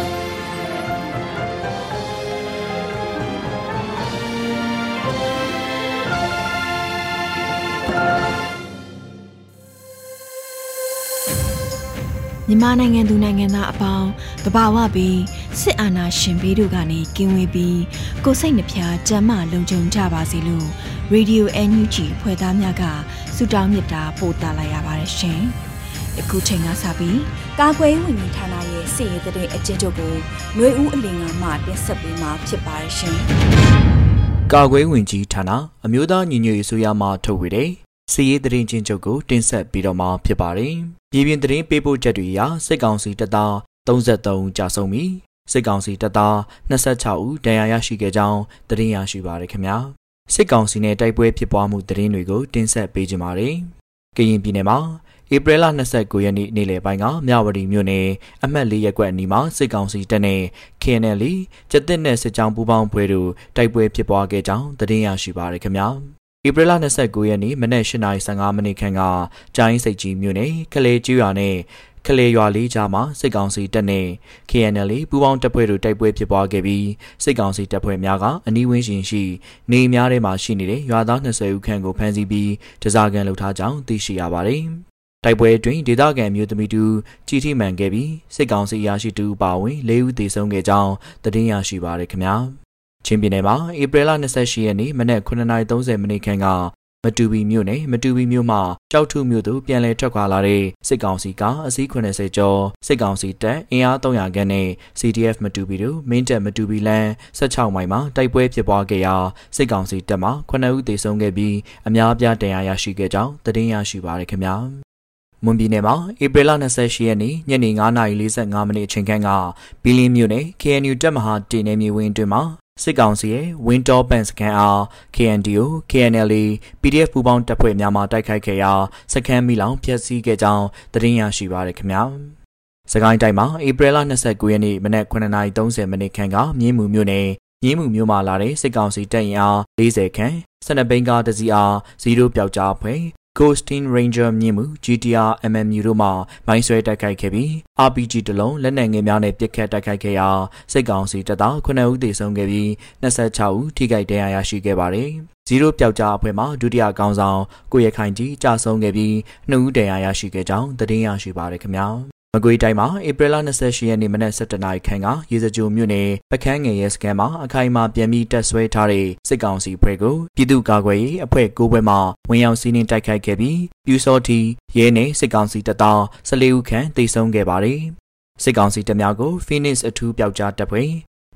။ မြန်မာနိုင်ငံသူနိုင်ငံသားအပေါင်းတဘာဝပြီးစစ်အာဏာရှင်ပြီးတို့ကနေကင်းဝေးပြီးကိုစိတ်နှဖျားကြမ်းမလုံခြုံကြပါစေလို့ Radio NUG ဖွဲ့သားများကဆုတောင်းမေတ္တာပို့သလိုက်ရပါတယ်ရှင်။အခုချိန်ကစပြီးကာကွယ်ဝင်ကြီးဌာနရဲ့စစ်ရေးတဲ့အကျဉ်းချုပ်ကိုຫນွေဦးအလင်ကမှတင်ဆက်ပေးမှာဖြစ်ပါတယ်ရှင်။ကာကွယ်ဝင်ကြီးဌာနအမျိုးသားညီညွတ်ရေးဆိုရမှထုတ်ဝေတဲ့စီရေးသတင်းချင်းချုပ်ကိုတင်ဆက်ပြီးတော့မှဖြစ်ပါတယ်။ ပြည်ပြင်းသတင်းပေးပို့ချက်တွေအရစစ်ကောင်စီတပ်သား33ကြာဆုံးပြီးစစ်ကောင်စီတပ်သား26ဦးဒဏ်ရာရရှိခဲ့ကြောင်းသတင်းရရှိပါရခင်ဗျာ။စစ်ကောင်စီနဲ့တိုက်ပွဲဖြစ်ပွားမှုသတင်းတွေကိုတင်ဆက်ပေးကြပါမယ်။ကရင်ပြည်နယ်မှာဧပြီလ29ရက်နေ့နေ့လယ်ပိုင်းကမြဝတီမြို့နယ်အမှတ်၄ရပ်ကွက်အနီးမှာစစ်ကောင်စီတပ်နဲ့ KNL ကျက်တစ်နဲ့စစ်ကြောင်းပူးပေါင်းဖွဲ့တို့တိုက်ပွဲဖြစ်ပွားခဲ့ကြောင်းသတင်းရရှိပါရခင်ဗျာ။ ဧပြီလ29ရက်နေ့မနက်8:15မိနစ်ခန့်ကကျိုင်းစိတ်ကြီးမြို့နယ်ကလေးကျွော်နဲ့ကလေးရွာလေးကြားမှာစစ်ကောင်စီတပ်နဲ့ KNL ပူးပေါင်းတပ်ဖွဲ့တို့တိုက်ပွဲဖြစ်ပွားခဲ့ပြီးစစ်ကောင်စီတပ်ဖွဲ့များကအနီးဝန်းကျင်ရှိနေများထဲမှာရှိနေတဲ့ရွာသား20ဦးခန့်ကိုဖမ်းဆီးပြီးတစားကန်လှုပ်ထားကြောင်းသိရှိရပါတယ်။တိုက်ပွဲအတွင်းဒေသခံမျိုးသမီးတူကြီးထိမှန်ခဲ့ပြီးစစ်ကောင်စီအရာရှိတူပါဝင်၄ဦးသေဆုံးခဲ့ကြောင်းသတင်းရရှိပါရခင်ဗျာ။ ချင်းပြည်နယ်မှာဧပြီလ28ရက်နေ့မနက်9:30မိနစ်ခန့်ကမတူပီမြို့နယ်မတူပီမြို့မှကြောက်ထုမြို့သို့ပြန်လည်ထွက်ခွာလာတဲ့စစ်ကောင်စီကအစီး80ကျော်စစ်ကောင်စီတပ်အင်အား300ခန့်နဲ့ CDF မတူပီတို့မင်းတပ်မတူပီလမ်း16မိုင်မှာတိုက်ပွဲဖြစ်ပွားခဲ့ရာစစ်ကောင်စီတပ်မှ9ဦးသေဆုံးခဲ့ပြီးအများအပြားဒဏ်ရာရရှိခဲ့ကြောင်းသတင်းရရှိပါရခင်ဗျာမွန်ပြည်နယ်မှာဧပြီလ28ရက်နေ့ညနေ9:45မိနစ်အချိန်ခန့်ကဘီလင်းမြို့နယ် KNU တပ်မဟာတည်နေမြေဝင်းတွင်မှာ စစ်ကောင်စီရဲ့ Winter Band စခန်းအား KNDO, KNL, PDF ပူးပေါင်းတပ်ဖွဲ့များမှတိုက်ခိုက်ခဲ့ရာစခန်းမိလောင်ဖျက်ဆီးခဲ့ကြောင်းသတင်းရရှိပါရခင်ဗျာ။စကိုင်းတိုင်းမှာဧပြီလ29ရက်နေ့မနက်9:30မိနစ်ခန့်ကမြင်းမှုမြို့နယ်မြင်းမှုမြို့မှာလာတဲ့စစ်ကောင်စီတပ်ရင်အား40ခန့်စနဘိန်းကားတစ်စီးအား0ပျောက်ကြားဖွဲ့ Ghostin Ranger မြင့်မှု GTR MMU တို့မှမိုင်းဆွဲတိုက်ခိုက်ခဲ့ပြီး RPG တလုံးလက်နက်ငယ်များနဲ့ပစ်ခတ်တိုက်ခိုက်ခဲ့ရာစစ်ကောင်စီတပ်သား9ဦးသေဆုံးခဲ့ပြီး26ဦးထိခိုက်ဒဏ်ရာရရှိခဲ့ပါတယ်။ဇီရိုပျောက်ကြားအဖွဲ့မှဒုတိယကောင်းဆောင်ကိုရခိုင်ကြီးကြာဆုံးခဲ့ပြီး2ဦးဒဏ်ရာရရှိခဲ့ကြောင်းသတင်းရရှိပါတယ်ခင်ဗျာ။ မကွေးတိုင်းမှာဧပြီလ28ရက်နေ့မနက်7:00နာရီခန့်ကရေစကြိုမြို့နယ်ပကန်းငယ်ရဲစခန်းမှာအခိုင်အမာပြန်ပြီးတက်ဆွဲထားတဲ့စစ်ကောင်စီဖွဲ့ကိုပြည်သူ့ကာကွယ်ရေးအဖွဲ့၉ဘွဲ့မှဝင်ရောက်စီးနင်းတိုက်ခိုက်ခဲ့ပြီးပြူစောတီရဲနဲ့စစ်ကောင်စီတပ်သား14ဦးခန့်တိုက်ဆုံခဲ့ပါတယ်။စစ်ကောင်စီတပ်များကို Phoenix အထူးပျောက်ကြားတပ်ဖွဲ့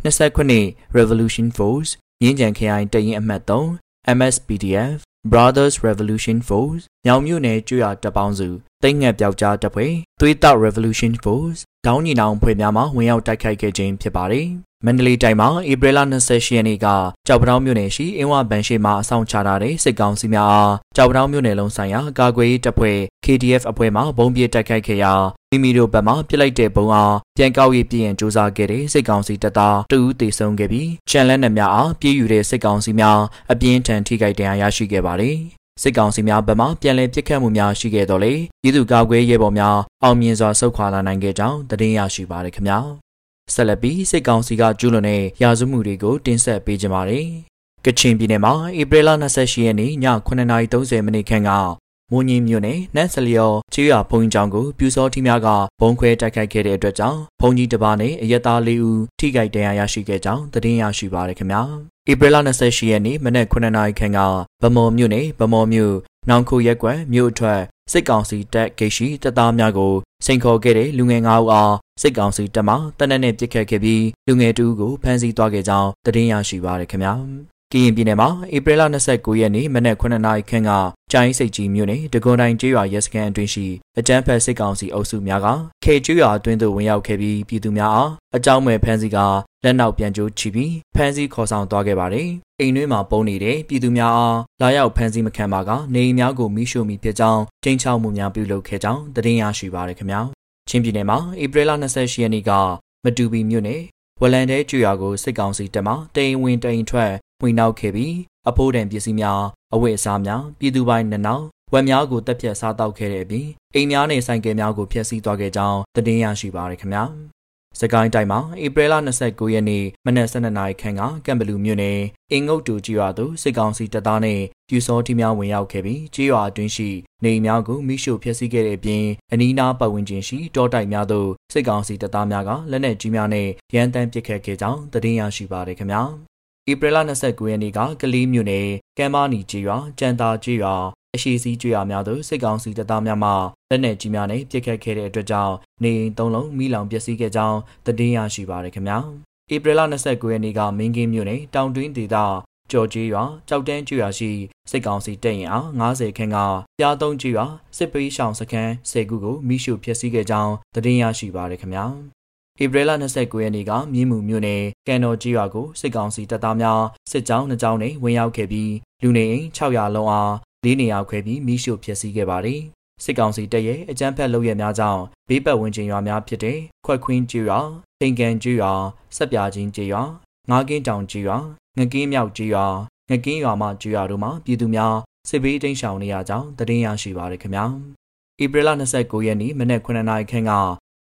29 Revolution Force မြင်းကြံခရိုင်တရင်အမှတ်3 MSPDF Brothers Revolution Force ညောင်မြို့နယ်ကျွရတပ်ပေါင်းစုတိတ်ငက်ပြောက်ကြားတပ်ဖွဲ့သွေးတောက် Revolution Force ဒေါင်းညီနောင်ဖွဲ့များမှဝင်ရောက်တိုက်ခိုက်ခဲ့ခြင်းဖြစ်ပါတယ်။မန္တလေးတိုင်းမှာဧပြီလ28ရက်နေ့ကကြောက်ပတောင်းမြို့နယ်ရှိအင်းဝဘန်ရှိမှာအဆောင်ချထားတဲ့စစ်ကောင်စီများအားကြောက်ပတောင်းမြို့နယ်လုံးဆိုင်ရာကာကွယ်ရေးတပ်ဖွဲ့ KDF အဖွဲ့မှဘုံပြစ်တိုက်ခိုက်ခဲ့ရာမိမိတို့ဘက်မှပြစ်လိုက်တဲ့ဘုံအားပြန်ကောက်ရေးပြည်ရင်စူးစမ်းခဲ့တဲ့စစ်ကောင်စီတပ်သားတဦးသေဆုံးခဲ့ပြီးချန်လက်နယ်များအားပြေးယူတဲ့စစ်ကောင်စီများအပြင်းထန်ထိခိုက်ဒဏ်ရာရရှိခဲ့ပါတယ်။စစ်ကောင်စီများဘက်မှပြန်လည်ပစ်ခတ်မှုများရှိခဲ့တော့လေပြည်သူ့ကာကွယ်ရေးဘော်များအောင်မြင်စွာဆုတ်ခွာလာနိုင်ခဲ့ကြောင်းသတင်းရရှိပါရခင်ဗျာ ဆက်လက်ပြီးစစ်ကောင်စီကကျူးလွန်တဲ့ရာဇဝမှုတွေကိုတင်ဆက်ပေးကြပါမယ်ကချင်ပြည်နယ်မှာဧပြီလ28ရက်နေ့ည9:30မိနစ်ခန့်က မိုးညင်းမြို့နယ်နန်းစလျော်ချေးရဘုံကျောင်းကိုပြူစောထီများကဘုံခွဲတိုက်ခိုက်ခဲ့တဲ့အတွက်ကြောင့်ဘုံကြီးတစ်ပါးနဲ့အရက်သား၄ဦးထိခိုက်ဒဏ်ရာရရှိခဲ့ကြောင်းသတင်းရရှိပါရခင်ဗျာဧပြီလ28ရက်နေ့မနက်9:00နာရီခန့်ကဗမော်မြို့နယ်ဗမော်မြို့နောင်ခုရက်ကွယ်မြို့အထွက်စစ်ကောင်စီတပ်ဂိတ်ရှိတပ်သားများကိုစိန်ခေါ်ခဲ့တဲ့လူငယ်၅ဦးအားစစ်ကောင်စီတပ်မှတနက်နေ့ပစ်ခတ်ခဲ့ပြီးလူငယ်တူကိုဖမ်းဆီးသွားခဲ့ကြောင်းသတင်းရရှိပါရခင်ဗျာ ကရင်ပြည်နယ်မှာဧပြီလ29ရက်နေ့မနက်9:00နာရီခန့်ကကြိုင်းစိတ်ကြီးမြို့နယ်ဒဂွန်တိုင်းကျေးရွာရဲစခန်းအတွင်းရှိအကြမ်းဖက်စစ်ကောင်စီအုပ်စုများကခေကျွော်အတွင်းသို့ဝင်ရောက်ခဲ့ပြီးပြည်သူများအားအကြောင်းမဲ့ဖမ်းဆီးကလက်နောက်ပြန်ကျိုးချပြီးဖမ်းဆီးခေါ်ဆောင်သွားခဲ့ပါတယ်။အိမ်တွင်းမှာပုံနေတဲ့ပြည်သူများအားလာရောက်ဖမ်းဆီးမခံပါကနေအိမ်များကိုမိရှို့မိဖြစ်ကြောင်းတင်းချောက်မှုများပြုလုပ်ခဲ့ကြောင်းသတင်းရရှိပါရခင်ဗျာ။ချင်းပြည်နယ်မှာဧပြီလ28ရက်နေ့ကမတူပီမြို့နယ်ဝလန်တဲကျွော်ကိုစစ်ကောင်စီတပ်မှတိန်ဝင်တိန်ထွက် ဝင်နောက်ခဲ့ပြီးအဖိုးတန်ပစ္စည်းများအဝတ်အစားများပြည်သူပိုင်းနှနောက်ဝက်များကိုတက်ပြက်စားတောက်ခဲ့တဲ့အပြင်အိမ်များနဲ့ဆိုင်ကယ်များကိုဖျက်ဆီးသွားခဲ့ကြောင်းသတင်းရရှိပါရခင်ဗျာစကိုင်းတိုင်းမှာဧပြီလ29ရက်နေ့မနက်12နာရီခန့်ကကံဘလူမြို့နယ်အင်ငုတ်တူကြီးရွာသို့စစ်ကောင်စီတပ်သားနဲ့ပြူစောတီများဝင်ရောက်ခဲ့ပြီးကြီးရွာအတွင်းရှိနေအိမ်များကိုမိရှို့ဖျက်ဆီးခဲ့တဲ့အပြင်အနီးနားပတ်ဝန်းကျင်ရှိတောတိုက်များသို့စစ်ကောင်စီတပ်သားများကလက်နက်ကြီးများနဲ့ရန်တမ်းပစ်ခတ်ခဲ့ကြောင်းသတင်းရရှိပါရခင်ဗျာ ဧပြီလ29ရက်နေ့ကကလေးမြို့နယ်ကမ်မာနီကျေးရွာကြံတာကျေးရွာအရှိစီကျွော်များသို့စစ်ကောင်စီတပ်သားများမှလက်နက်ကြီးများနဲ့ပစ်ခတ်ခဲ့တဲ့အတွက်ကြောင့်နေအိမ်သုံးလုံးမိလောင်ပျက်စီးခဲ့ကြောင်းသတင်းရရှိပါရခင်ဗျာ။ဧပြီလ29ရက်နေ့ကမင်းကင်းမြို့နယ်တောင်တွင်းဒေသကြော်ကြီးရွာကြောက်တန်းကျွော်ရှိစစ်ကောင်စီတပ်ရင်အား90ခန်းကပြားသုံးကျွော်စစ်ပေးရှောင်စခန်း10ခုကိုမိရှုဖျက်ဆီးခဲ့ကြောင်းသတင်းရရှိပါရခင်ဗျာ။ ဧပြီလ29ရက်နေ့ကမြင်းမှုမြို့နယ်ကန်တော်ကြီးရွာကိုစစ်ကောင်စီတပ်သားများစစ်ကြောင်းနှစ်ကြောင်းနဲ့ဝင်ရောက်ခဲ့ပြီးလူနေအိမ်600လုံးအားလေးနေရာခွဲပြီးမိရှို့ဖျက်ဆီးခဲ့ပါတယ်။စစ်ကောင်စီတပ်ရဲ့အကြမ်းဖက်လုပ်ရများကြောင့်ဘေးပတ်ဝန်းကျင်ရွာများဖြစ်တဲ့ခွက်ခွင်းကြီးရွာ၊ထိန်ကန်ကြီးရွာ၊စက်ပြချင်းကြီးရွာ၊ငားကင်းတောင်ကြီးရွာ၊ငကင်းမြောက်ကြီးရွာ၊ငကင်းရွာမှကြီးရွာတို့မှာပြည်သူများစစ်ဘေးတိမ်းရှောင်နေရကြောင်းသတင်းရရှိပါရခင်ဗျာ။ဧပြီလ29ရက်နေ့မနက်9:00နာရီခန့်က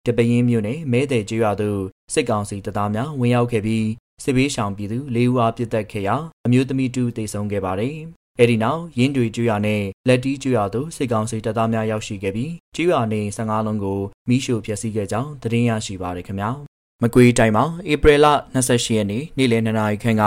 တပင်းမြို့နယ်မဲတဲ့ကျွော်သို့စစ်ကောင်စီတပ်သားများဝင်ရောက်ခဲ့ပြီးစစ်ဘေးရှောင်ပြည်သူ၄ဦးအားပစ်တက်ခဲ့ရာအမျိုးသမီးတူတေဆုံးခဲ့ပါတယ်။အဲဒီနောက်ရင်းတွေကျွော်နဲ့လက်တီးကျွော်သို့စစ်ကောင်စီတပ်သားများရောက်ရှိခဲ့ပြီးကျွော်နေ15လုံးကိုမိရှို့ဖျက်ဆီးခဲ့ကြောင်းသတင်းရရှိပါရခင်ဗျာ။မကွေးတိုင်းမှာဧပြီလ28ရက်နေ့နေ့လယ်2နာရီခန့်က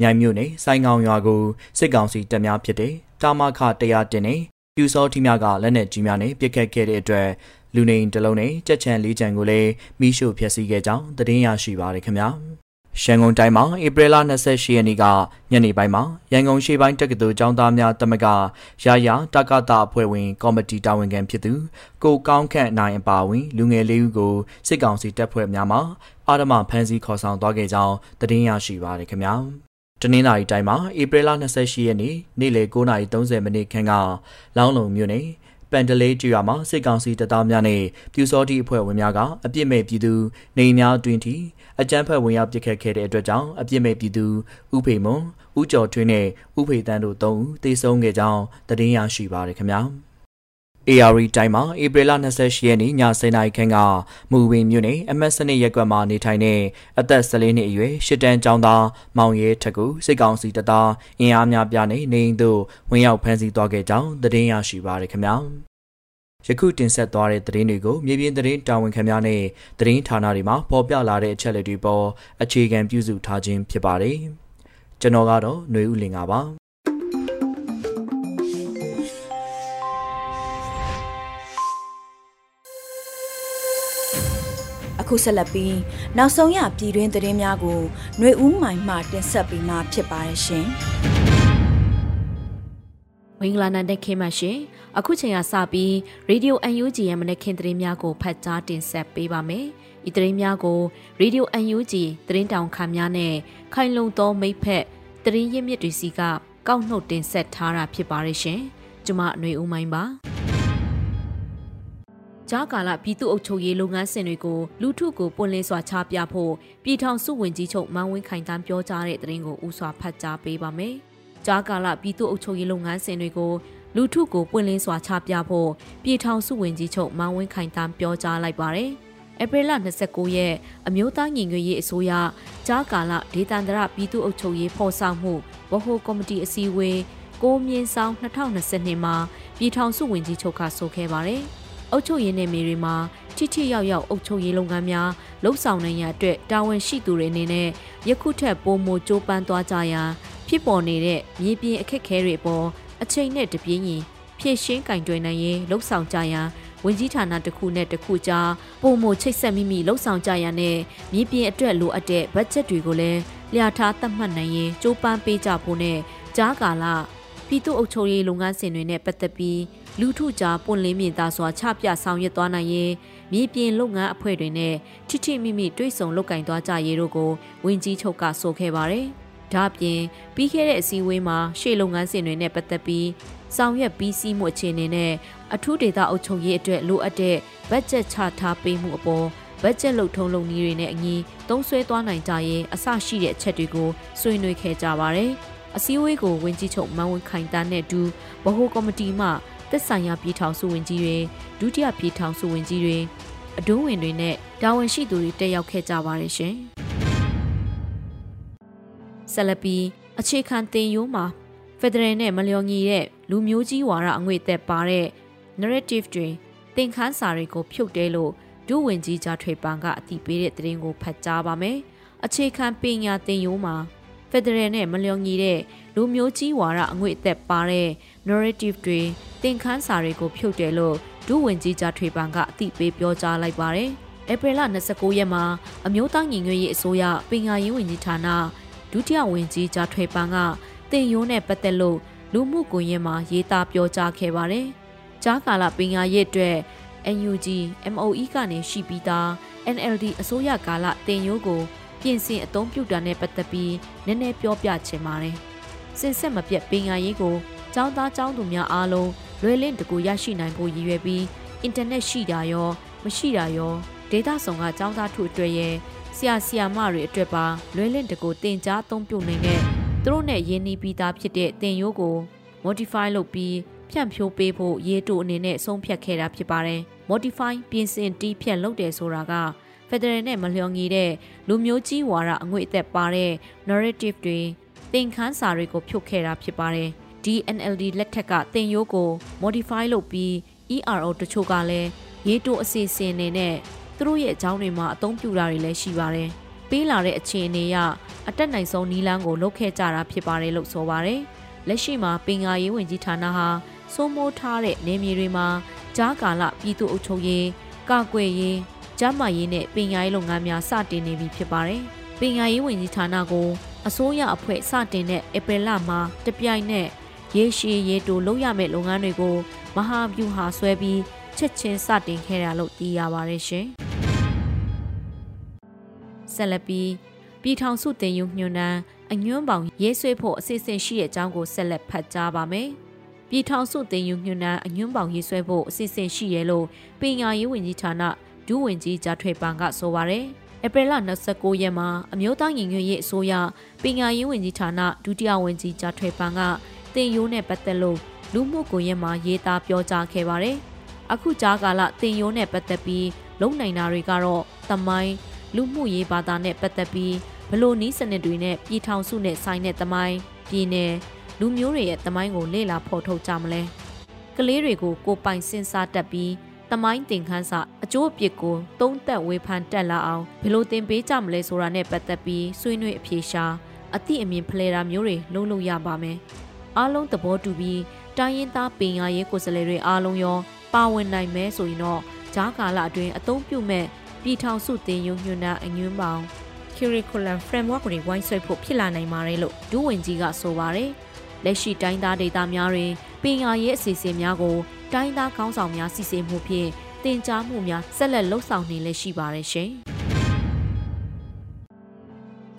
မြိုင်မြို့နယ်စိုင်းကောင်ရွာကိုစစ်ကောင်စီတပ်များဖြစ်တဲ့တာမခ100တင်နဲ့ပြူစောထီများကလက်နက်ကြီးများနဲ့ပစ်ခတ်ခဲ့တဲ့အတွက် လူနေတလုံးနဲ့ကြက်ချံလေးချံကိုလည်းမိရှို့ဖျက်ဆီးခဲ့ကြောင်းသတင်းရရှိပါရခင်ဗျာရှန်ကုန်တိုင်းမှာဧပြီလ28ရက်နေ့ကညနေပိုင်းမှာရန်ကုန်ရှေ့ပိုင်းတက္ကသိုလ်ကျောင်းသားများတမကရာယာတက္ကတာအဖွဲ့ဝင် ကော်မတီတာဝန်ခံဖြစ်သူကိုကောင်းခန့်နိုင်အပါဝင် လူငယ်လေးဦးကိုစစ်ကောင်စီတပ်ဖွဲ့များမှအာရမဖမ်းဆီးခေါ်ဆောင်သွားခဲ့ကြောင်းသတင်းရရှိပါရခင်ဗျာတနင်္လာရီတိုင်းမှာဧပြီလ28ရက်နေ့နေ့လယ်9:30မိနစ်ခန့်ကလောင်းလုံမြို့နယ် ပန်တလေးကျွာမှာစစ်ကောင်စီတပ်သားများနဲ့ပြူစောတိအဖွဲ့ဝင်များကအပြစ်မဲ့ပြည်သူနေများတွင်ထိအကြမ်းဖက်ဝင်ရောက်ပစ်ခတ်ခဲ့တဲ့အတွက်ကြောင့်အပြစ်မဲ့ပြည်သူဥဖေမွန်ဥကျော်ထွင်းနဲ့ဥဖေတန်းတို့၃ဦးသေဆုံးခဲ့ကြောင်းသတင်းရရှိပါရခင်ဗျာ AR တိုင်းမှာဧပြီလ28ရက်နေ့ည10:00နာရီခန့်ကမူဝင်းမြို့နယ်အမတ်စနစ်ရက်ကွက်မှာနေထိုင်တဲ့အသက်14နှစ်အရွယ်ရှစ်တန်းကျောင်းသားမောင်ရဲထက်ကူစစ်ကောင်စီတပ်သားအင်အားများပြားနဲ့နေအိမ်သို့ဝင်ရောက်ဖမ်းဆီးသွားခဲ့ကြောင်းသတင်းရရှိပါရခင်ဗျာယခုတင်ဆက်သွားတဲ့သတင်းတွေကိုမြေပြင်သတင်းတာဝန်ခံများနဲ့သတင်းဌာနတွေမှာပေါ်ပြလာတဲ့အချက်အလက်တွေပေါ်အခြေခံပြုစုထားခြင်းဖြစ်ပါတယ်ကျွန်တော်ကတော့ຫນွေဦးလင်ပါ ခုဆက်လက်ပြီးနောက်ဆုံးရပြည်တွင်းသတင်းများကိုຫນွေဦးမိုင်မှတင်ဆက်ပေးမှာဖြစ်ပါတယ်ရှင်။မင်္ဂလာနံတဲ့ခင်မရှင်အခုချိန်ကစပြီး Radio UNG ရဲ့မနက်ခင်းသတင်းများကိုဖတ်ကြားတင်ဆက်ပေးပါမယ်။ဤသတင်းများကို Radio UNG သတင်းတောင်ခံများနဲ့ခိုင်လုံသောမိဖက်သတင်းရင်းမြစ်တွေစီကကောက်နှုတ်တင်ဆက်ထားတာဖြစ်ပါရဲ့ရှင်။ကျွန်မຫນွေဦးမိုင်းပါ။ ကြားကာလပြည်သူ့အုပ်ချုပ်ရေးလုပ်ငန်းစဉ်တွေကိုလူထုကိုပွင့်လင်းစွာချပြဖို့ပြည်ထောင်စုဝန်ကြီးချုပ်မန်းဝင်းခိုင်တန်းပြောကြားတဲ့သတင်းကိုဥစွာဖတ်ကြားပေးပါမယ်။ကြားကာလပြည်သူ့အုပ်ချုပ်ရေးလုပ်ငန်းစဉ်တွေကိုလူထုကိုပွင့်လင်းစွာချပြဖို့ပြည်ထောင်စုဝန်ကြီးချုပ်မန်းဝင်းခိုင်တန်းပြောကြားလိုက်ပါတယ်။ဧပြီလ29ရက်အမျိုးသားညီညွတ်ရေးအစိုးရကြားကာလဒေသန္တရပြည်သူ့အုပ်ချုပ်ရေးဖော်ဆောင်မှုဗဟိုကော်မတီအစည်းအဝေးကိုမြင့်ဆောင်2022မှာပြည်ထောင်စုဝန်ကြီးချုပ်ကဆိုခဲ့ပါတယ်။ အုပ်ချုပ်ရေးနယ်မြေတွေမှာထိထိရောက်ရောက်အုပ်ချုပ်ရေးလုပ်ငန်းများလှုပ်ဆောင်နိုင်ရအတွက်တာဝန်ရှိသူတွေအနေနဲ့ယခုထက်ပိုမိုကြိုးပမ်းသွားကြရန်ဖြစ်ပေါ်နေတဲ့မြေပြင်အခက်အခဲတွေပေါ်အချိန်နဲ့တပြေးညီဖြည့်ရှင်းကင်တွယ်နိုင်ရင်လှုပ်ဆောင်ကြရန်ဝင်ကြီးဌာနတစ်ခုနဲ့တစ်ခုကြားပုံမချိတ်ဆက်မိမိလှုပ်ဆောင်ကြရန်နဲ့မြေပြင်အတွက်လိုအပ်တဲ့ဘတ်ဂျက်တွေကိုလည်းလျာထားသတ်မှတ်နိုင်ရင်ကြိုးပမ်းပေးကြဖို့နဲ့ကြားကာလပြည်သူ့အုပ်ချုပ်ရေးလုပ်ငန်းစဉ်တွေနဲ့ပတ်သက်ပြီး လူထုကြားပွင့်လင်းမြင်သာစွာချပြဆောင်ရွက်သွားနိုင်ရင်မြေပြင်လုပ်ငန်းအဖွဲ့တွေနဲ့ထိထိမိမိတွိတ်ဆုံလုပ်ကင်သွားကြရေးတို့ကိုဝင်ကြီးချုပ်ကဆိုခဲ့ပါတယ်။ဒါ့အပြင်ပြီးခဲ့တဲ့အစည်းအဝေးမှာရှေ့လုပ်ငန်းစဉ်တွေနဲ့ပတ်သက်ပြီးဆောင်ရွက်ပြီးစီးမှုအခြေအနေနဲ့အထူးဒေသအုပ်ချုပ်ရေးအတွက်လိုအပ်တဲ့ဘတ်ဂျက်ချထားပေးမှုအပေါ်ဘတ်ဂျက်လုံထုံလုံနည်းတွေနဲ့အညီသုံးဆွဲသွားနိုင်ကြရင်အဆရှိတဲ့အချက်တွေကိုဆွေးနွေးခဲ့ကြပါတယ်။အစည်းအဝေးကိုဝင်ကြီးချုပ်မန်ဝန်ခိုင်တန်းနဲ့အတူဗဟိုကော်မတီမှ သက်ဆိုင်ရာပြည်ထောင်စုဝင်ကြီးတွေဒုတိယပြည်ထောင်စုဝင်ကြီးတွေအတွင်းဝင်တွေနဲ့တာဝန်ရှိသူတွေတက်ရောက်ခဲ့ကြပါတယ်ရှင်။ဆလပီအခြေခံတင်ယိုးမှာဖက်ဒရယ်နဲ့မလျော်ညီတဲ့လူမျိုးကြီးဝါဒအငွေသက်ပါတဲ့ narrative တွေသင်ခန်းစာတွေကိုဖြုတ်တဲလို့ဒုဝင်ကြီးကြားထွေပန်ကအတိပေးတဲ့သတင်းကိုဖတ်ကြားပါမယ်။အခြေခံပညာသင်ရိုးမှာဖက်ဒရယ်နဲ့မလျော်ညီတဲ့လူမျိုးကြီးဝါဒအငွေအသက်ပါတဲ့ narrative တွေသင်ခန်းစာတွေကိုဖြုတ်တယ်လို့ဒုဝန်ကြီးကြားထွေပန်ကအတိပေးပြောကြားလိုက်ပါတယ်။ဧပြီလ29ရက်မှာအမျိုးသားညီညွတ်ရေးအစိုးရပညာရေးဝန်ကြီးဌာနဒုတိယဝန်ကြီးကြားထွေပန်ကတင်ရိုးနဲ့ပတ်သက်လို့လူမှုကွန်ရက်မှာရေးသားပြောကြားခဲ့ပါတယ်။ကြားကာလပညာရေးအတွက် NUG MOE ကနေရှိပြီးသား NLD အစိုးရကာလတင်ရိုးကိုပြင်ဆင်အသုံးပြုတာနဲ့ပတ်သက်ပြီးနည်းနည်းပြောပြချင်ပါတယ်။စင်ဆက်မပြတ်ပညာရေးကို ကျောင်းသားကျောင်းသူများအားလုံးလွယ်လင့်တကူရရှိနိုင်ဖို့ရည်ရွယ်ပြီးအင်တာနက်ရှိတာရော မရှိတာရောဒေတာဆောင်ကကျောင်းသားထုအတွက်ရဲ့ဆရာဆရာမတွေအတွက်ပါလွယ်လင့်တကူတင် जा အသုံးပြုနိုင်တဲ့သူတို့နဲ့ရင်းနှီးပြီးသားဖြစ်တဲ့တင်ရိုးကို modify လုပ်ပြီးဖြန့်ဖြိုးပေးဖို့ရေးတူအနေနဲ့ဆုံးဖြတ်ခဲ့တာဖြစ်ပါတယ်။ modify ပြင်ဆင်တီးဖြတ်လုပ်တယ်ဆိုတာက Federal နဲ့မလျော်ညီတဲ့လူမျိုးကြီးဝါဒအငွေအသက်ပါတဲ့ narrative တွေသင်ခန်းစာတွေကိုဖြုတ်ခဲ့တာဖြစ်ပါတယ်။ DNLD လက်ထက်ကတင်ရိုးကို modify လုပ်ပြီး ERO တချို့ကလည်းရေးတူအစီအစဉ်နေနဲ့သူတို့ရဲ့အကြောင်းတွေမှာအသုံးပြုတာတွေလည်းရှိပါတယ်။ပေးလာတဲ့အခြေအနေအရအတက်နိုင်ဆုံးနီလန်းကိုလုပ်ခဲ့ကြတာဖြစ်ပါတယ်လို့ဆိုပါတယ်။လက်ရှိမှာပင်ကာရေးဝင်ကြီးဌာနဟာစိုးမိုးထားတဲ့နေမြေတွေမှာကြားကာလပြည်သူ့အုပ်ချုပ်ရေးကာကွယ်ရေးကျန်းမာရေးနဲ့ပင်ကာရေးလုပ်ငန်းများစတင်နေပြီဖြစ်ပါတယ်။ပင်ကာရေးဝင်ကြီးဌာနကိုအစိုးရအဖွဲ့စတင်တဲ့ဧပြီလမှာတပြိုင်နက် ရေရှည်ရေတိုလုပ်ရမယ့်လုပ်ငန်းတွေကိုမဟာဗျူဟာဆွဲပြီးချက်ချင်းစတင်ခဲ့တာလို့သိရပါတယ်ရှင်။ဆက်လက်ပြီးပြည်ထောင်စုတင်ယူညွှန်တန်းအညွှန်းပေါင်ရေးဆွဲဖို့အစီအစဉ်ရှိတဲ့အကြောင်းကိုဆက်လက်ဖတ်ကြားပါမယ်။ပြည်ထောင်စုတင်ယူညွှန်တန်းအညွှန်းပေါင်ရေးဆွဲဖို့အစီအစဉ်ရှိရလို့ပညာရေးဝန်ကြီးဌာနဒုဝန်ကြီးဂျာထွေပန်ကဆိုပါရယ်။ဧပြီလ29ရက်မှာအမျိုးသားညီညွတ်ရေးအစိုးရပညာရေးဝန်ကြီးဌာနဒုတိယဝန်ကြီးဂျာထွေပန်က တင်ယိုးနဲ့ပတ်သက်လို့လူမှုကွန်ရက်မှာရေးသားပြောကြားခဲ့ပါတယ်။အခုကြားကာလတင်ယိုးနဲ့ပတ်သက်ပြီးလုံနိုင်တာတွေကတော့တမိုင်းလူမှုရေးဘာသာနဲ့ပတ်သက်ပြီးဘလို့နီးစနစ်တွေနဲ့ပြည်ထောင်စုနဲ့ဆိုင်တဲ့တမိုင်းပြည်နယ်လူမျိုးတွေရဲ့တမိုင်းကိုလေ့လာဖော်ထုတ်ကြမလဲကလေးတွေကိုကိုပိုင်စဉ်းစားတတ်ပြီးတမိုင်းသင်ခန်းစာအကျိုးအပြစ်ကိုသုံးသက်ဝေဖန်တက်လာအောင်ဘယ်လိုသင်ပေးကြမလဲဆိုတာနဲ့ပတ်သက်ပြီးဆွေးနွေးအဖြေရှာအသည့်အမြင်ဖလှယ်တာမျိုးတွေလုပ်လို့ရပါမယ် အားလုံးသဘောတူပြီးတိုင်းရင်းသားပင်ရရေးကိုယ်စားလှယ်တွေအားလုံးရောပါဝင်နိုင်မဲဆိုရင်တော့ဂျားကာလအတွင်းအသုံးပြုမဲ့ပြည်ထောင်စုတင်ယုံညွှန်တာအငွန်းပေါင်း curriculum framework တွေဝိုင်းဆွဲဖို့ဖြစ်လာနိုင်ပါတယ်လို့ဒူးဝင်ကြီးကဆိုပါတယ်။လက်ရှိတိုင်းသားဒေသများတွင်ပညာရေးအစီအစဉ်များကိုတိုင်းသားခေါင်းဆောင်များစီစဉ်မှုဖြင့်တင် जा မှုများဆက်လက်လှုပ်ဆောင်နေလည်းရှိပါတယ်ရှင်။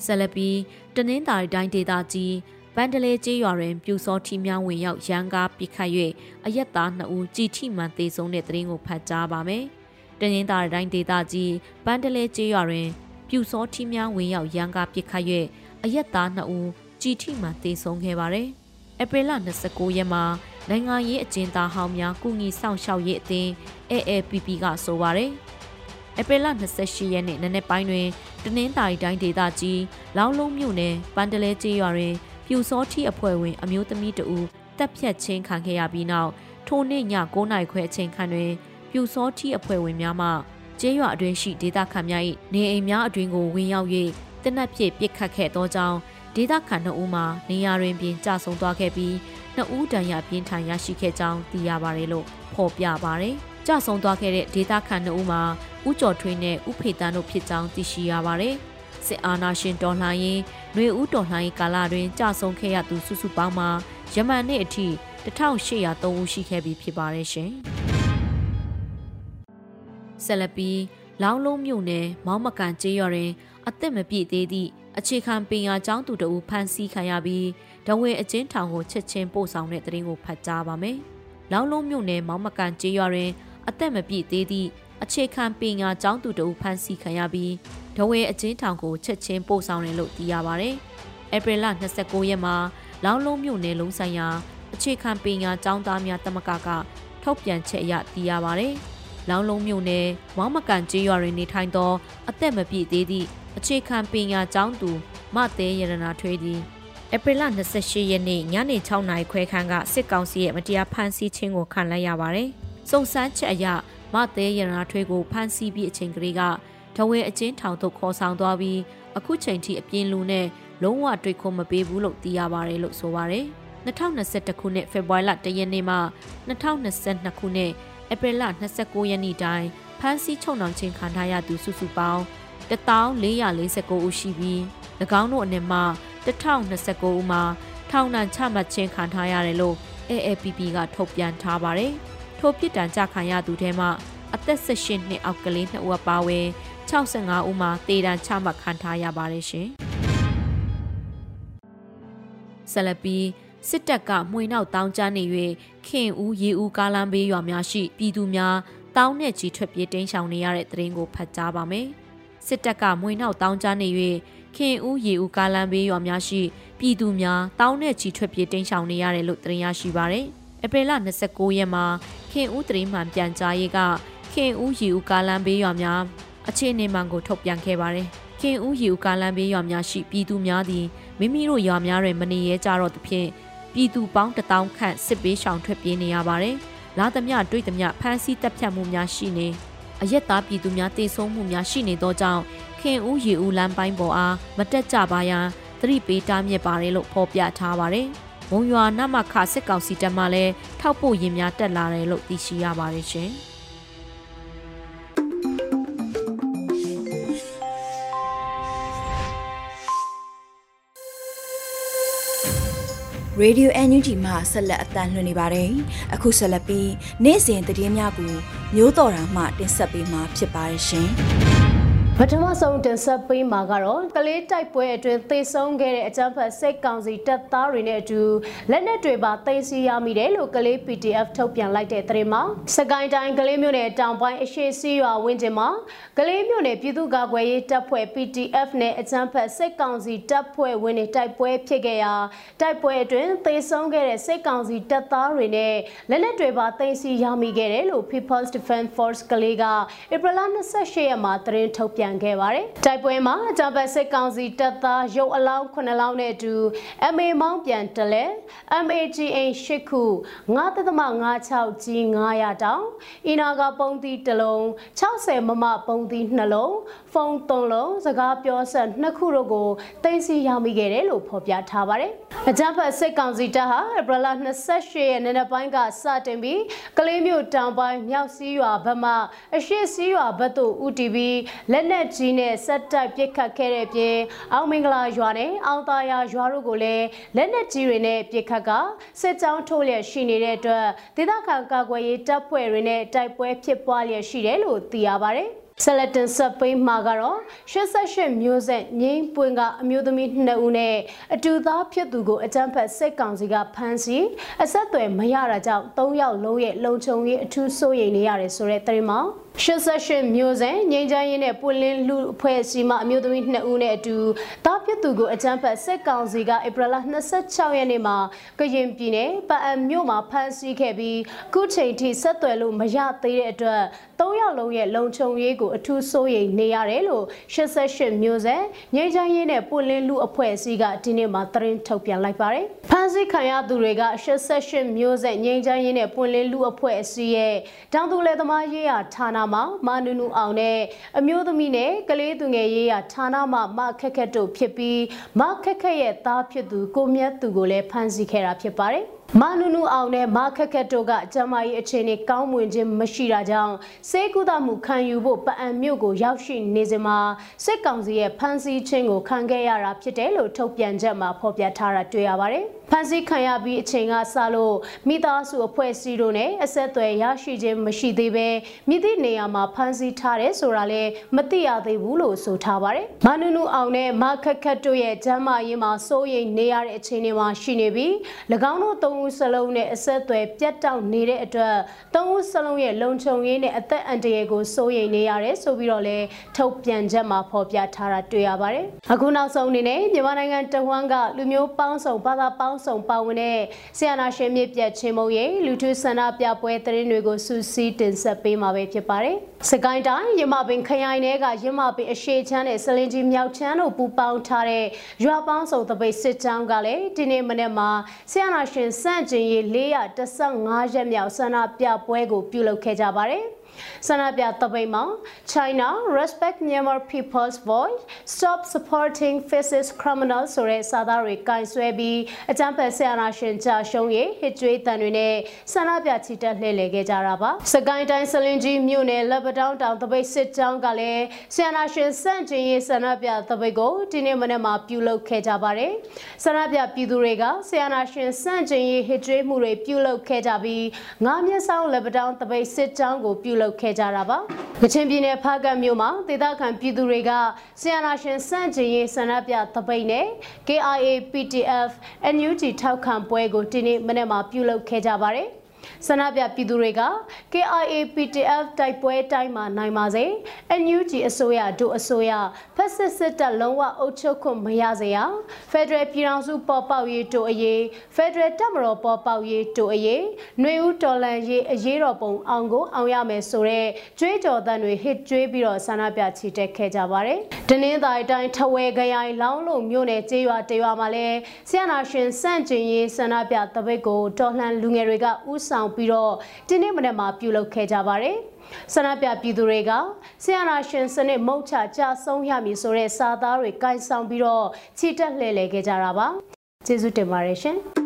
ဆက်လက်ပြီးတနင်္သာရီတိုင်းဒေသကြီး ဗန်ဒလေကျေးရွာတွင်ပြူစောထီများဝင်ရောက်ရန်ကားပစ်ခတ်၍အရက်သား2ဦးကြည်ထိမှန်သေဆုံးတဲ့တဲ့ရင်ကိုဖတ်ကြားပါမယ်။တနင်္သာရီတိုင်းဒေသကြီးဗန်ဒလေကျေးရွာတွင်ပြူစောထီးများဝင်ရောက်ရန်ကားပစ်ခတ်၍အရက်သား2ဦးကြည်ထိမှတေဆုံးခဲ့ပါတယ်။ဧပြီလ29ရက်မှာနိုင်ငံရေးအကျဉ်းသားဟောင်းများကုညီဆောင်ရှောက်ရေးအသင်း AAPP ကဆိုပါတယ်။ဧပြီလ28ရက်နေ့နနက်ပိုင်းတွင်တနင်္သာရီတိုင်းဒေသကြီးလောင်းလုံးမြို့နယ်ပန်တလဲကျေးရွာတွင် ပြူစောထီအဖွဲ့ဝင် အမျိုးသမီးတဦးတပ်ဖြတ်ခြင်းခံခဲ့ရပြီးနောက်ထိုနေ့ည9နာရီခွဲအချိန်ခန့်တွင် ပြူစောတိအဖွဲ့ဝင်များမှကျေးရွာအတွင်းရှိဒေသခံများ၏နေအိမ်များအတွင်းကိုဝင်ရောက်၍တနက်ဖြစ်ပစ်ခတ်ခဲ့သောကြောင့်ဒေသခံ2ဦးမှာနေရာတွင်ပြင်ကြဆုံသွားခဲ့ပြီး2ဦးတန်ရာပြင်းထန်ရရှိခဲ့ကြောင်းသိရပါတယ်လို့ဖော်ပြပါတယ်။ကြဆုံသွားခဲ့တဲ့ဒေသခံ2ဦးမှာဦးကျော်ထွေးနဲ့ဦးဖေတန်းတို့ဖြစ်ကြောင်းသိရှိရပါတယ်။ စစ်အာဏာရှင်တော်လှန်ရေးຫນွေဦးတော်လှန်ရေးကာလတွင်ကြဆုံခဲ့ရသူစုစုပေါင်းမှာယမန်နေ့အထိ1803ဦးရှိခဲ့ပြီးဖြစ်ပါတယ်ရှင်။ဆက်လက်ပြီးလောင်းလုံးမြို့နယ်မောင်းမကန်ကျေးရွာတွင်အသက်မပြည့်သေးသည့်အခြေခံပညာကျောင်းသူတို့ဖမ်းဆီးခံရပြီးဒဝဲအချင်းထောင်ကိုချက်ချင်းပို့ဆောင်တဲ့တရင်ကိုဖတ်ကြားပါမယ်။လောင်းလုံးမြို့နယ်မောင်းမကန်ကျေးရွာတွင်အသက်မပြည့်သေးသည့်အခြေခံပညာကျောင်းသူတို့ဖမ်းဆီးခံရပြီး ဒဝဲအချင်းထောင်ကိုချက်ချင်းပို့ဆောင်တယ်လို့သိရပါဗျ။ဧပြီလ29ရက်မှာလောင်းလုံးမြို့နယ်လုံးဆိုင်ရာအခြေခံပညာကျောင်းသားများတမကကထုတ်ပြန်ချက်အရသိရပါဗျ။လောင်းလုံးမြို့နယ်မောင်းမကန်ကျေးရွာတွင်နေထိုင်သောအသက်မပြည့်သေးသည့်အခြေခံပညာကျောင်းသူမသေးရတနာထွေးသည်ဧပြီလ28ရက်နေ့ညနေ6နာရီခွဲခန့်ကစစ်ကောင်စီရဲ့မတရားဖမ်းဆီးခြင်းကိုခံလိုက်ရပါတယ်။စုံစမ်းချက်အရမသေးရတနာထွေးကိုဖမ်းဆီးပြီးအချိန်ကလေးက ဒဝဲအချင်းထောင်သို့ခေါ်ဆောင်သွားပြီးအခုချိန်ထိအပြင်းလူနဲ့လုံးဝတွေ့ခွင့်မပေးဘူးလို့သိရပါတယ်လို့ဆိုပါတယ်။2021ခုနှစ်ဖေဖော်ဝါရီလ1ရက်နေ့မှ2022ခုနှစ်ဧပြီလ29ရက်နေ့တိုင်းဖမ်းဆီးချုပ်နှောင်ခြင်းခံထားရသူစုစုပေါင်း1449ဦးရှိပြီး၎င်းတို့အနေမှ1029ဦးမှာထောင်ဒဏ်ချမှတ်ခြင်းခံထားရတယ်လို့ AAPP ကထုတ်ပြန်ထားပါတယ်။ထိုပြစ်ဒဏ်ကြခံရသူထဲမှာအသက်18နှစ်အောက်ကလေး2ဦးအပါအဝင် 65ဦးမှာတေဒဏ်ချမှတ်ခံထားရပါတယ်ရှင်။ဆလပီစစ်တပ်ကမှွေနောက်တောင်းကျနေ၍ခင်ဦးရေဦးကားလမ်းဘေးရွာများရှိပြည်သူများတောင်းနဲ့ချီထွက်ပြေးတိမ်းရှောင်နေရတဲ့တရင်ကိုဖတ်ကြားပါမယ်။စစ်တပ်ကမွေနောက်တောင်းကြားနေ၍ခင်ဦးရေဦးကားလမ်းဘေးရွာများရှိပြည်သူများတောင်းနဲ့ချီထွက်ပြေးတိမ်းရှောင်နေရတယ်လို့သတင်းရရှိပါရယ်။ဧပြီလ29ရက်မှာခင်ဦးသတင်းမှန်ပြန်ကြားရေးကခင်ဦးရေဦးကားလမ်းဘေးရွာများ အခြေအနေမှန်ကိုထုတ်ပြန်ခဲ့ပါတယ်။ခင်ဦးရေဦးကားလမ်းဘေးရွာများရှိပြည်သူများသည်မိမိတို့ရွာများတွင်မနေရဲကြတော့သဖြင့်ပြည်သူပေါင်းတထောင်ခန့်စစ်ပေးရှောင်ထွက်ပြေးနေရပါတယ်။လာသမျှတွေ့သမျှဖမ်းဆီးတပ်ဖြတ်မှုများရှိနေအရက်သားပြည်သူများတေဆုံးမှုများရှိနေသောကြောင့်ခင်ဦးရီဦးလမ်းပိုင်းပေါ်အားမတက်ကြပါရန်သတိပေးတားမြစ်ပါတယ်လို့ဖော်ပြထားပါတယ်။မုံရွာနမခစစ်ကောင်စီတပ်မှလည်းထောက်ပို့ရင်များတက်လာတယ်လို့သိရှိရပါတယ်ရှင်။ Radio NUG မှဆက်လက်အသံလွှင့်နေပါတယ်။အခုဆက်လက်ပြီးနေ့စဉ်သတင်းများကိုမျိုးတော်တာမှတင်ဆက်ပေးမှာဖြစ်ပါတယ်ရှင်။ ပထမဆုံးတင်ဆက်ပေးမှာကတော့ကလေးတိုက်ပွဲအတွင်းသေဆုံးခဲ့တဲ့အကြမ်းဖက်စိတ်ကောင်စီတပ်သားတွေနဲ့အတူလက်နက်တွေပါသိမ်းဆည်းရမိတယ်လို့ကလေး PDF ထုတ်ပြန်လိုက်တဲ့သတင်းမှာစကိုင်းတိုင်းကလေးမြို့နယ်တောင်ပိုင်းအရှိစီရွာဝင်းကျင်မှာကလေးမြို့နယ်ပြည်သူ့ကာကွယ်ရေးတပ်ဖွဲ့ PDF နဲ့အကြမ်းဖက်စိတ်ကောင်စီတပ်ဖွဲ့ဝင်တွေတိုက်ပွဲဖြစ်ခဲ့ရာတိုက်ပွဲအတွင်းသေဆုံးခဲ့တဲ့စိတ်ကောင်စီတပ်သားတွေနဲ့လက်နက်တွေပါသိမ်းဆည်းရမိခဲ့တယ်လို့ People's Defense Force ကလေးကဧပြီလ28ရက်မှာသတင်းထုတ်ပြန်ပြန်ခဲ့ပါတယ်။တိုက်ပွဲမှာဂျပန်စစ်ကောင်စီတပ်သားရုပ်အလောင်း9လောင်းနဲ့အတူ MA မောင်းပြန်တလဲ MAGA 8ခု9.56ကြီး900တောင်အီနာကပုံသီးတစ်လုံး60မမပုံသီး2လုံးဖုန်း3လုံးစကားပြောဆက်2ခုတို့ကိုတင်စီရမိခဲ့တယ်လို့ဖော်ပြထားပါတယ်။အကြမ်းဖက်စစ်ကောင်စီတပ်ဟာဧပြီလ28ရက်နေ့နက်ပိုင်းကစတင်ပြီးကလေးမျိုးတောင်ပိုင်းမြောက်စီးရွာဘက်မှအရှိစီးရွာဘက်သို့ဦးတည်ပြီးလက်နက်ကြီးနဲ့ဆက်တိုက်ပစ်ခတ်ခဲ့တဲ့ပြင်အောင်မင်္ဂလာရွာနဲ့အောင်သာယာရွာတို့ကိုလည်းလက်နက်ကြီးတွေနဲ့ပစ်ခတ်ကစစ်ကြောင်းထိုးလျက်ရှိနေတဲ့အတွက်ဒေသခံကာကွယ်ရေးတပ်ဖွဲ့တွေနဲ့တိုက်ပွဲဖြစ်ပွားလျက်ရှိတယ်လို့သိရပါတယ်ဆလတန်ဆပ်ပိမှာကတော့88မျိုးဆက်ငိမ့်ပွင့်ကအမျိုးသမီး2ဦးနဲ့အတူသားဖြစ်သူကိုအကြမ်းဖက်စိတ်ကောင်စီကဖမ်းဆီးအဆက်အသွယ်မရတာကြောင့်3ယောက်လုံးရဲ့လုံခြုံရေးအထူးစိုးရိမ်နေရတယ်ဆိုတဲ့သတင်းမှာ 88မျိုးဆက်ငိမ့်ချမ်းရင်းနဲ့ပွင့်လင်းလူအဖွဲ့အစည်းမှအမျိုးသမီး2ဦးနဲ့အတူတားဖြစ်သူကိုအကြမ်းဖက်စစ်ကောင်စီကဧပြီလ26ရက်နေ့မှာကရင်ပြည်နယ်ပအံမြို့မှာဖမ်းဆီးခဲ့ပြီးခုချိန်ထိဆက်သွယ်လို့မရသေးတဲ့အတွက်၃ယောက်လုံးရဲ့လုံခြုံရေးကိုအထူးစိုးရိမ်နေရတယ်လို့88မျိုးဆက်ငိမ့်ချမ်းရင်းနဲ့ပွင့်လင်းလူအဖွဲ့အစည်းကဒီနေ့မှာသတင်းထုတ်ပြန်လိုက်ပါတယ်။ဖမ်းဆီးခံရသူတွေက88မျိုးဆက်ငိမ့်ချမ်းရင်းနဲ့ပွင့်လင်းလူအဖွဲ့အစည်းရဲ့တောင်သူလယ်သမားရေးရာဌာနမှာမာနုနုအောင်နဲ့အမျိုးသမီးနဲ့ကလေးသူငယ်ရေးရာဌာနမှာမခက်ခက်တို့ဖြစ်ပြီးမခက်ခက်ရဲ့သားဖြစ်သူကိုမြတ်သူကိုလည်းဖမ်းဆီးခဲ့တာဖြစ်ပါတယ် မနုနုအောင်နဲ့မခက်ခက်တို့ကကျမကြီးအခြေအနေကောင်းမွန်ခြင်းမရှိတာကြောင့်စေကုသမှုခံယူဖို့ပအံမြို့ကိုရောက်ရှိနေစဉ်မှာစစ်ကောင်စီရဲ့ဖမ်းဆီးခြင်းကိုခံခဲ့ရတာဖြစ်တယ်လို့ထုတ်ပြန်ချက်မှာဖော်ပြထားတာတွေ့ရပါတယ်။ဖမ်းဆီးခံရပြီးအချိန်ကစလို့မိသားစုအဖွဲ့အစည်းတို့နဲ့အဆက်အသွယ်ရရှိခြင်းမရှိသေးဘဲမိသည့်နေရာမှာဖမ်းဆီးထားတယ်ဆိုတာလည်းမသိရသေးဘူးလို့ဆိုထားပါတယ်။မနုနုအောင်နဲ့မခက်ခက်တို့ရဲ့ကျမ်းမာရေးမှာစိုးရိမ်နေရတဲ့အခြေအနေမှာရှိနေပြီး၎င်းတို့သုံးဦးစလုံးနဲ့အဆက်အသွယ်ပြတ်တောက်နေတဲ့အတွက်သုံးဦးစလုံးရဲ့လုံခြုံရေးနဲ့အသက်အန္တရာယ်ကိုစိုးရိမ်နေရတယ်ဆိုပြီးတော့လည်းထုတ်ပြန်ချက်မှာဖော်ပြထားတာတွေ့ရပါတယ်။အခုနောက်ဆုံးအနေနဲ့မြန်မာနိုင်ငံတဝန်းကလူမျိုးပေါင်းစုံဘာသာပေါင်းစုံပါဝင်တဲ့ဆီယနာရှင်မြစ်ပြတ်ချင်းမုံရဲ့လူထုဆန္ဒပြပွဲသတင်းတွေကိုစူးစီးတင်ဆက်ပေးမှာပဲဖြစ်ပါတယ်။စကိုင်းတိုင်းရမပင်ခရိုင်ထဲကရမပင်အရှိချမ်းနဲ့စလင်ကြီးမြောက်ချမ်းတို့ပူးပေါင်းထားတဲ့ရွာပေါင်းစုံတပိတ်စစ်ကြောင်းကလည်းဒီနေ့မနေ့မှာဆီယနာရှင်စန့်ကျင်ရေး415ရက်မြောက်ဆန္ဒပြပွဲကိုပြုလုပ်ခဲ့ကြပါတယ်။ ဆန္ဒပြတပိတ်မှာ China respect Myanmar people's voice stop supporting fascist criminals ဆိုတဲ့စာသားတွေကင်ဆွဲပြီးအကြမ်းဖက်ဆရာနာရှင်ကြာရှုံးရဲ့ဟစ်ကြွေးတန်တွေနဲ့ဆန္ဒပြချီတက်လှည့်လည်ခဲ့ကြတာပါစကိုင်းတိုင်းစလင်ကြီးမြို့နယ်လက်ပတောင်းတောင်တပိတ်စစ်ကြောင်းကလည်းဆရာနာရှင်စန့်ကျင်ရေးဆန္ဒပြတပိတ်ကိုဒီနေ့မနေ့မှာပြုလုပ်ခဲ့ကြပါတယ်ဆန္ဒပြပြည်သူတွေကဆရာနာရှင်စန့်ကျင်ရေးဟစ်ကြွေးမှုတွေပြုလုပ်ခဲ့ကြပြီးငါးမျက်စောင်းလက်ပတောင်းတပိတ်စစ်ကြောင်းကိုပြုလုပ်လုပ်ခဲ့ကြတာပါ။ကချင်ပြည်နယ်ဖားကတ်မြို့မှာဒေသခံပြည်သူတွေကဆီယနာရှင်စန့်ကျင်ရေးဆန္ဒပြသပိတ်နဲ့ KIA PTF NUG ထောက်ခံပွဲကိုဒီနေ့မနေ့မှာပြုလုပ်ခဲ့ကြပါတယ်။ ဆန္ဒပြပြည်သူတွေက KIA PTF တိုက်ပွဲတိုင်းမှာနိုင်ပါစေ NUG အစိုးရဒုအစိုးရဖက်စစ်စစ်တပ်လုံးဝအုပ်ချုပ်ခွင့်မရစေရ Federal ပြည်ထောင်စုပေါ်ပေါက်ရေးတို့အရေး Federal တပ်မတော်ပေါ်ပေါက်ရေးတို့အရေးຫນွေဦးတော်လန်ရေးအရေးတော်ပုံအောင်ကိုအောင်ရမယ်ဆိုတဲ့ကြွေးကြော်သံတွေဟစ်ကြွေးပြီးတော့ဆန္ဒပြချီတက်ခဲ့ကြပါတယ်။ဒနင်းသားတိုင်းထဝဲခရိုင်လောင်းလုံမြို့နယ်ကျေးရွာတရွာမှာလဲဆရာနာရှင်စန့်ကျင်ရေးဆန္ဒပြတပိတ်ကိုတော်လှန်လူငယ်တွေကဥဆောင်ပြီးတော့ဒီနေ့မနေ့မှာပြုလုပ်ခဲ့ကြပါတယ်။ဆန္ဒပြပြည်သူတွေကဆီယနာရှင်စနစ်မုတ်ချကြဆုံးရမည်ဆိုတဲ့စာသားတွေကင်ဆောင်ပြီးတော့ချီတက်လှည့်လည်ခဲ့ကြတာပါ။ကျေးဇူးတင်ပါတယ်ရှင်။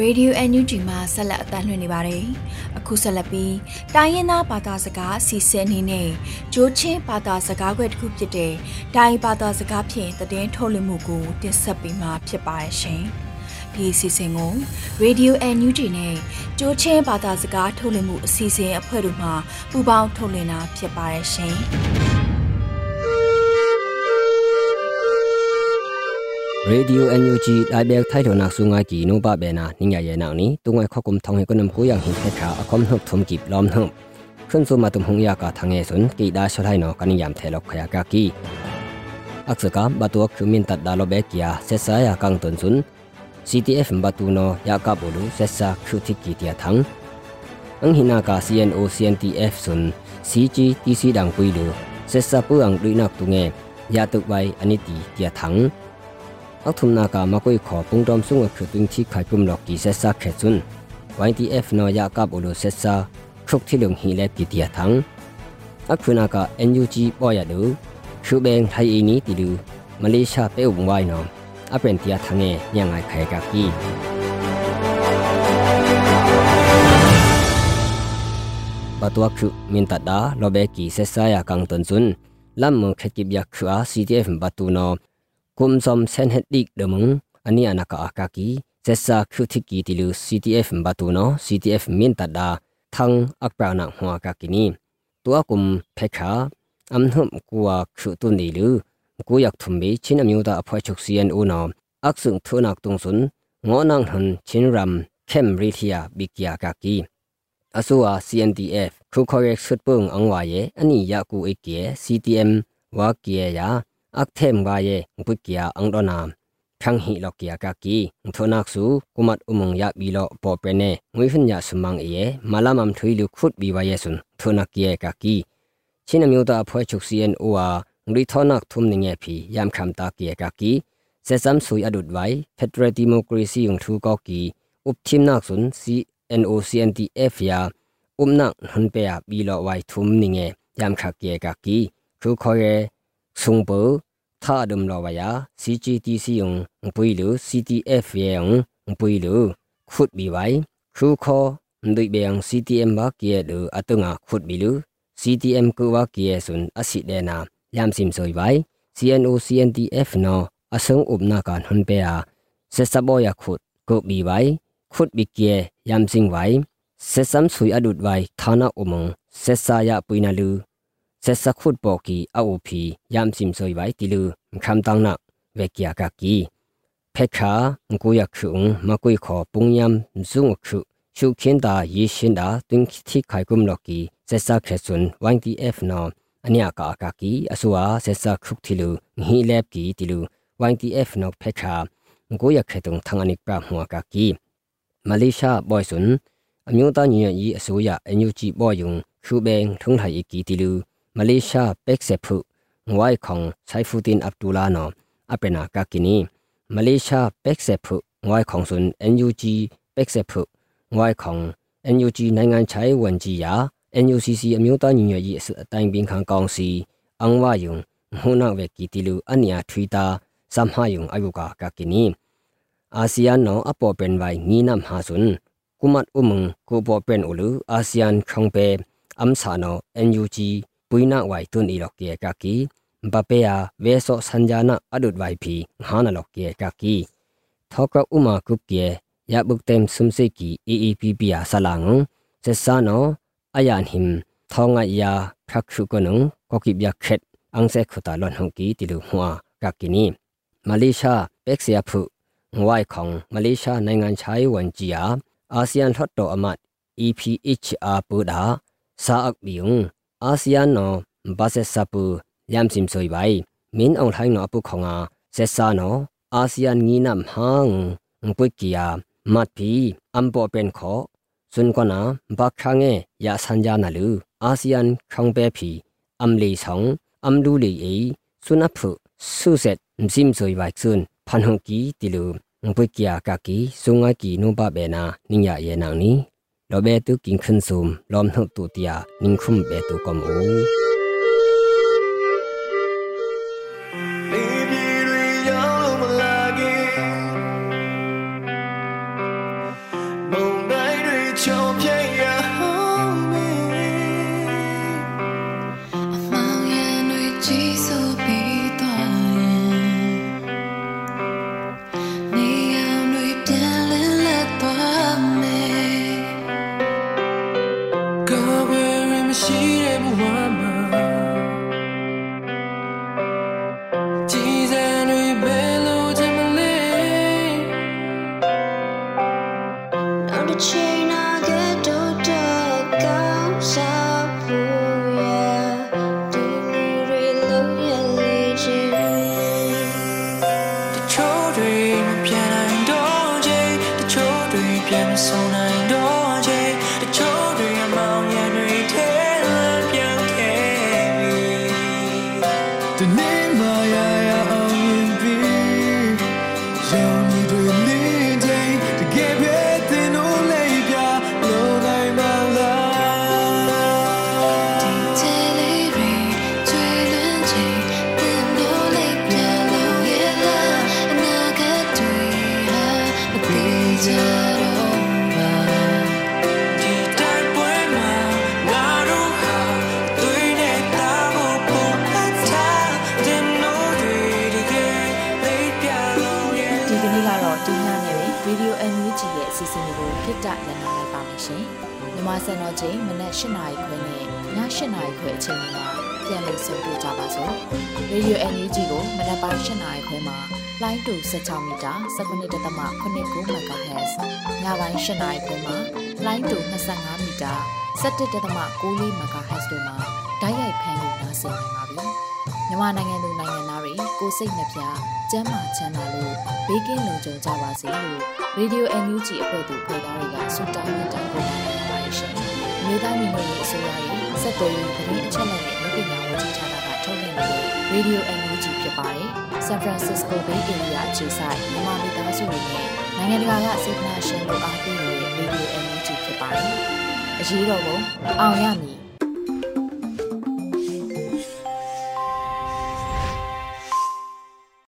Radio NUG မှာဆက်လက်အသံလွှင့်နေပါတယ်။အခုဆက်လက်ပြီးတိုင်းရင်းသားဘာသာစကားအစီအစဉ်အနေနဲ့ဂျိုးချင်းဘာသာစကားခွဲတစ်ခုဖြစ်တဲ့ဒိုင်ဘာသာစကားဖြင့်တည်င်းထုတ်လွှင့်မှုကိုတင်ဆက်ပေးမှာဖြစ်ပါရဲ့ရှင်။ဒီအစီအစဉ်ကို Radio NUG နဲ့ဂျိုးချင်းဘာသာစကားထုတ်လွှင့်မှုအစီအစဉ်အဖွဲ့တို့မှပူးပေါင်းထုတ်လွှင့်တာဖြစ်ပါရဲ့ရှင်။ วนี้ตุงไอขกุมทองให้กุนำกูยังหินเพชราอคมนุบทุมกิบล้อมนุบขึ้นสุมาตุมหงยากาทางเอสุนกีดาชลายนอกันิยามเทลกขยากากีอักษกามบาตัวคือมินตัดดาโลเบกยาเซซายากังตุนสุน CTF บาตูนอยากาบุลุเซซาคือทิกีเตียทังอังหินากา CNO CNTF สุน CG TC ดังปุยลูเซซาปุอังดุยนักตุงเงยาตุกไวอันิตีเตียทัง อักทุมนากามากุยขอปุงดอมสุงอคือตุงที่ไข่กุมหลอกกีเซซาเขจุน YTF นอยากับอุลุเซซาครุกที่ลงฮีเลกิเตียทังอักคุนากา NUG ปอยาดูคือเบงไทยอีนี้ติดูมาเลเซียเป้อุงไว้นอ มအပန်တီယာထငယ်ညငိုင်ခဲကကီဘတ်ဝခုမင်တဒါလောဘေကီဆက်ဆာယာ ကန်တွန်စွန်လမ်မခက်ကိဗျာခါ CTF ဘတ်တူနော kum som sen het dik demung ani anaka akaki zesa khuthi ki tilu CTF batu no CTF min ta da thang akpra na hwa ka kini tua kum phekha am hum kuwa khu tu ni lu ku yak thum be chin amyu da aphwa chuk cn u no ak sung thunak tung sun ngo nang hun chin ram khem ri thia bikya ka ki asua cndf khu khorek sut pung angwa ye ani ya ku ekye ctm wa kye ya ak them wa ye pukya angdona phang hi lokya ka ki thonak su kumat umong ya bi lo po pe ne ngui hun ya sumang ye malamam thui lu khut bi wa ye sun thonak ye ka ki chin amyo ta phoi chuk cn o wa ngri thonak thum ning ye phi yam kham ta ki ka ki se sam sui adut wai federal democracy yung thu ko ki up thim nak sun c NOCNTF ya umnak hun pe ya bi lo wai thum ning ye yam khak ye ka ki khu kho ye sung bo tha dum lo wa ya CGTC yung pui lu CTF ye yung pui lu khut bi wai khu kho ndui be yang CTM ba ki ye lu atunga khut bi lu CTM ku wa ki ye sun asi de na yam sim soi wai CNO CNTF no asung upna kan hun pe ya se sabo ya khut ko bi wai khut bi ki yam sing wai se sam sui adut wai thana umong se sa ya puina lu se sa khut bo ki a u phi yam sim soi wai ti lu kham tang na ve kya ka ki phe kha ngu ya khung ma kui kho pung yam zung khu chu khin da yi shin da twing thi khai kum lo ki se sa khe sun wang ti f no ania ka ka ki asua se sa khuk thi lu hi lep ki ti lu wang ti f no phe kha ngu ya khe tung thang ani pra hwa ka ki မလေးရှားဘော်ဆွန်အမျိုးသားညီညွတ်ရေးအစိုးရအန်ယူဂျီဘော်ယုံခူဘဲထုံထိုင်ကီတီလူ မလေးရှားပက်ဆက်ဖုငွိုင်ခေါင်ဆိုင်ဖူတင်အဗ်ဒူလာနောအပနာကကီနီမလေးရှားပက်ဆက်ဖုငွိုင်ခေါင်ဆွန်အန်ယူဂျီပက်ဆက်ဖုငွိုင်ခေါင်အန်ယူဂျီနိုင်ငံခြားရေးဝန်ကြီးယာ NUCC အမျိုးသားညီညွတ်ရေးအတိုင်းပင်ခံကောင်စီအန်ဝါယုံဟိုနာဝဲကီတီလူအနိယာထွီတာစမ်ဟာယုံအယုကာကကီနီ ปุยนาไวตุนอีลอกเกียกากีบาเปียเวโซสัญญาณอดุดไวพีหานาลอกเกียกากีทอกอุมากุเกียยาบุกเต็มซุมซิกีอีอีพีปียาสลังเซซานออายานหิมทองอายาพรักชุกนุงก็กิบยาเข็ดอังเซขุตาลอนฮงกีติลูหัวกากินีมาเลเซียเป็กเซียผุงวัยของมาเลเซียในงานใช้วันจียอาเซียนทอดโตอมัด EPHR ปูดาซาอักบิยง အာဆီယံနော်ဘာဆက်စပူယမ်စင်ဆွေဘိုင်မင်းအောင်ထိုင်းနော်အပုခေါငါဆက်စာနော်အာဆီယံငီနမ်ဟန်းပွိကီယာမတ်ပီအမ်ပေါ်ပန်ခောစွန်ကနာဘခါငေယာဆန်ဂျာနလူအာဆီယံခေါင်ပဲဖီအမ်လီဆောင်အမ်လူလီအေဆုနဖုဆုဆက်မစင်ဆွေဘိုင်စွန်ဖန်ဟုန်ကီတီလူငပွေကီယာကကီဆုငါကီနုဘဘေနာနိညာယေနောင်နီ လောဘေတုကင်ခွန်းဆုမ်လောမ်နှုတ်တူတယာနင်းခုမ်ဘေတုကမ်အို NUG ရဲ့အစီအစဉ်လေးကိုခਿੱတရနာလိုက်ပါမယ်ရှင်။မြမစံတော်ချိန်မနက်၈နာရီခွဲနဲ့ည၈နာရီခွဲအချိန်မှာပြန်လည်ဆုံတွေ့ကြပါစို့။ Radio NUG ကိုမနက်ပိုင်း၈နာရီခွဲမှာလိုင်းတူ16မီတာ19.89 MHz ညပိုင်း8နာရီခွဲမှာလိုင်းတူ25မီတာ17.94 MHz တို့မှာဓာတ်ရိုက်ဖမ်းလို့နိုင်စေနိုင်ပါပြီ။ မြန်မာနိုင်ငံသူနိုင်ငံသားတွေကိုစိတ်နှပြကျန်းမာချမ်းသာလို့ဘေးကင်းလုံခြုံကြပါစေလို့ Radio NUG အဖွဲ့သူဖေသားတွေကဆုတောင်းမြတ်တာပို့တာရပါတယ်ရှင်။မြေသားညီမတွေအစိုးရရဲ့စက်တော်ရင်သတင်းအချက်အလက်တွေလုပ်ပညာဝန်ကြီးဌာနကထုတ်လွှင့်နေတဲ့ Radio NUG ဖြစ်ပါတယ်။ San Francisco Bay Area အခြေစိုက်မြန်မာမိသားစုတွေနဲ့နိုင်ငံတကာကစေတနာရှင်တို့အားပေးနေတဲ့ Radio NUG ဖြစ်ပါတယ်။အရေးတော်ပုံအောင်ရမည်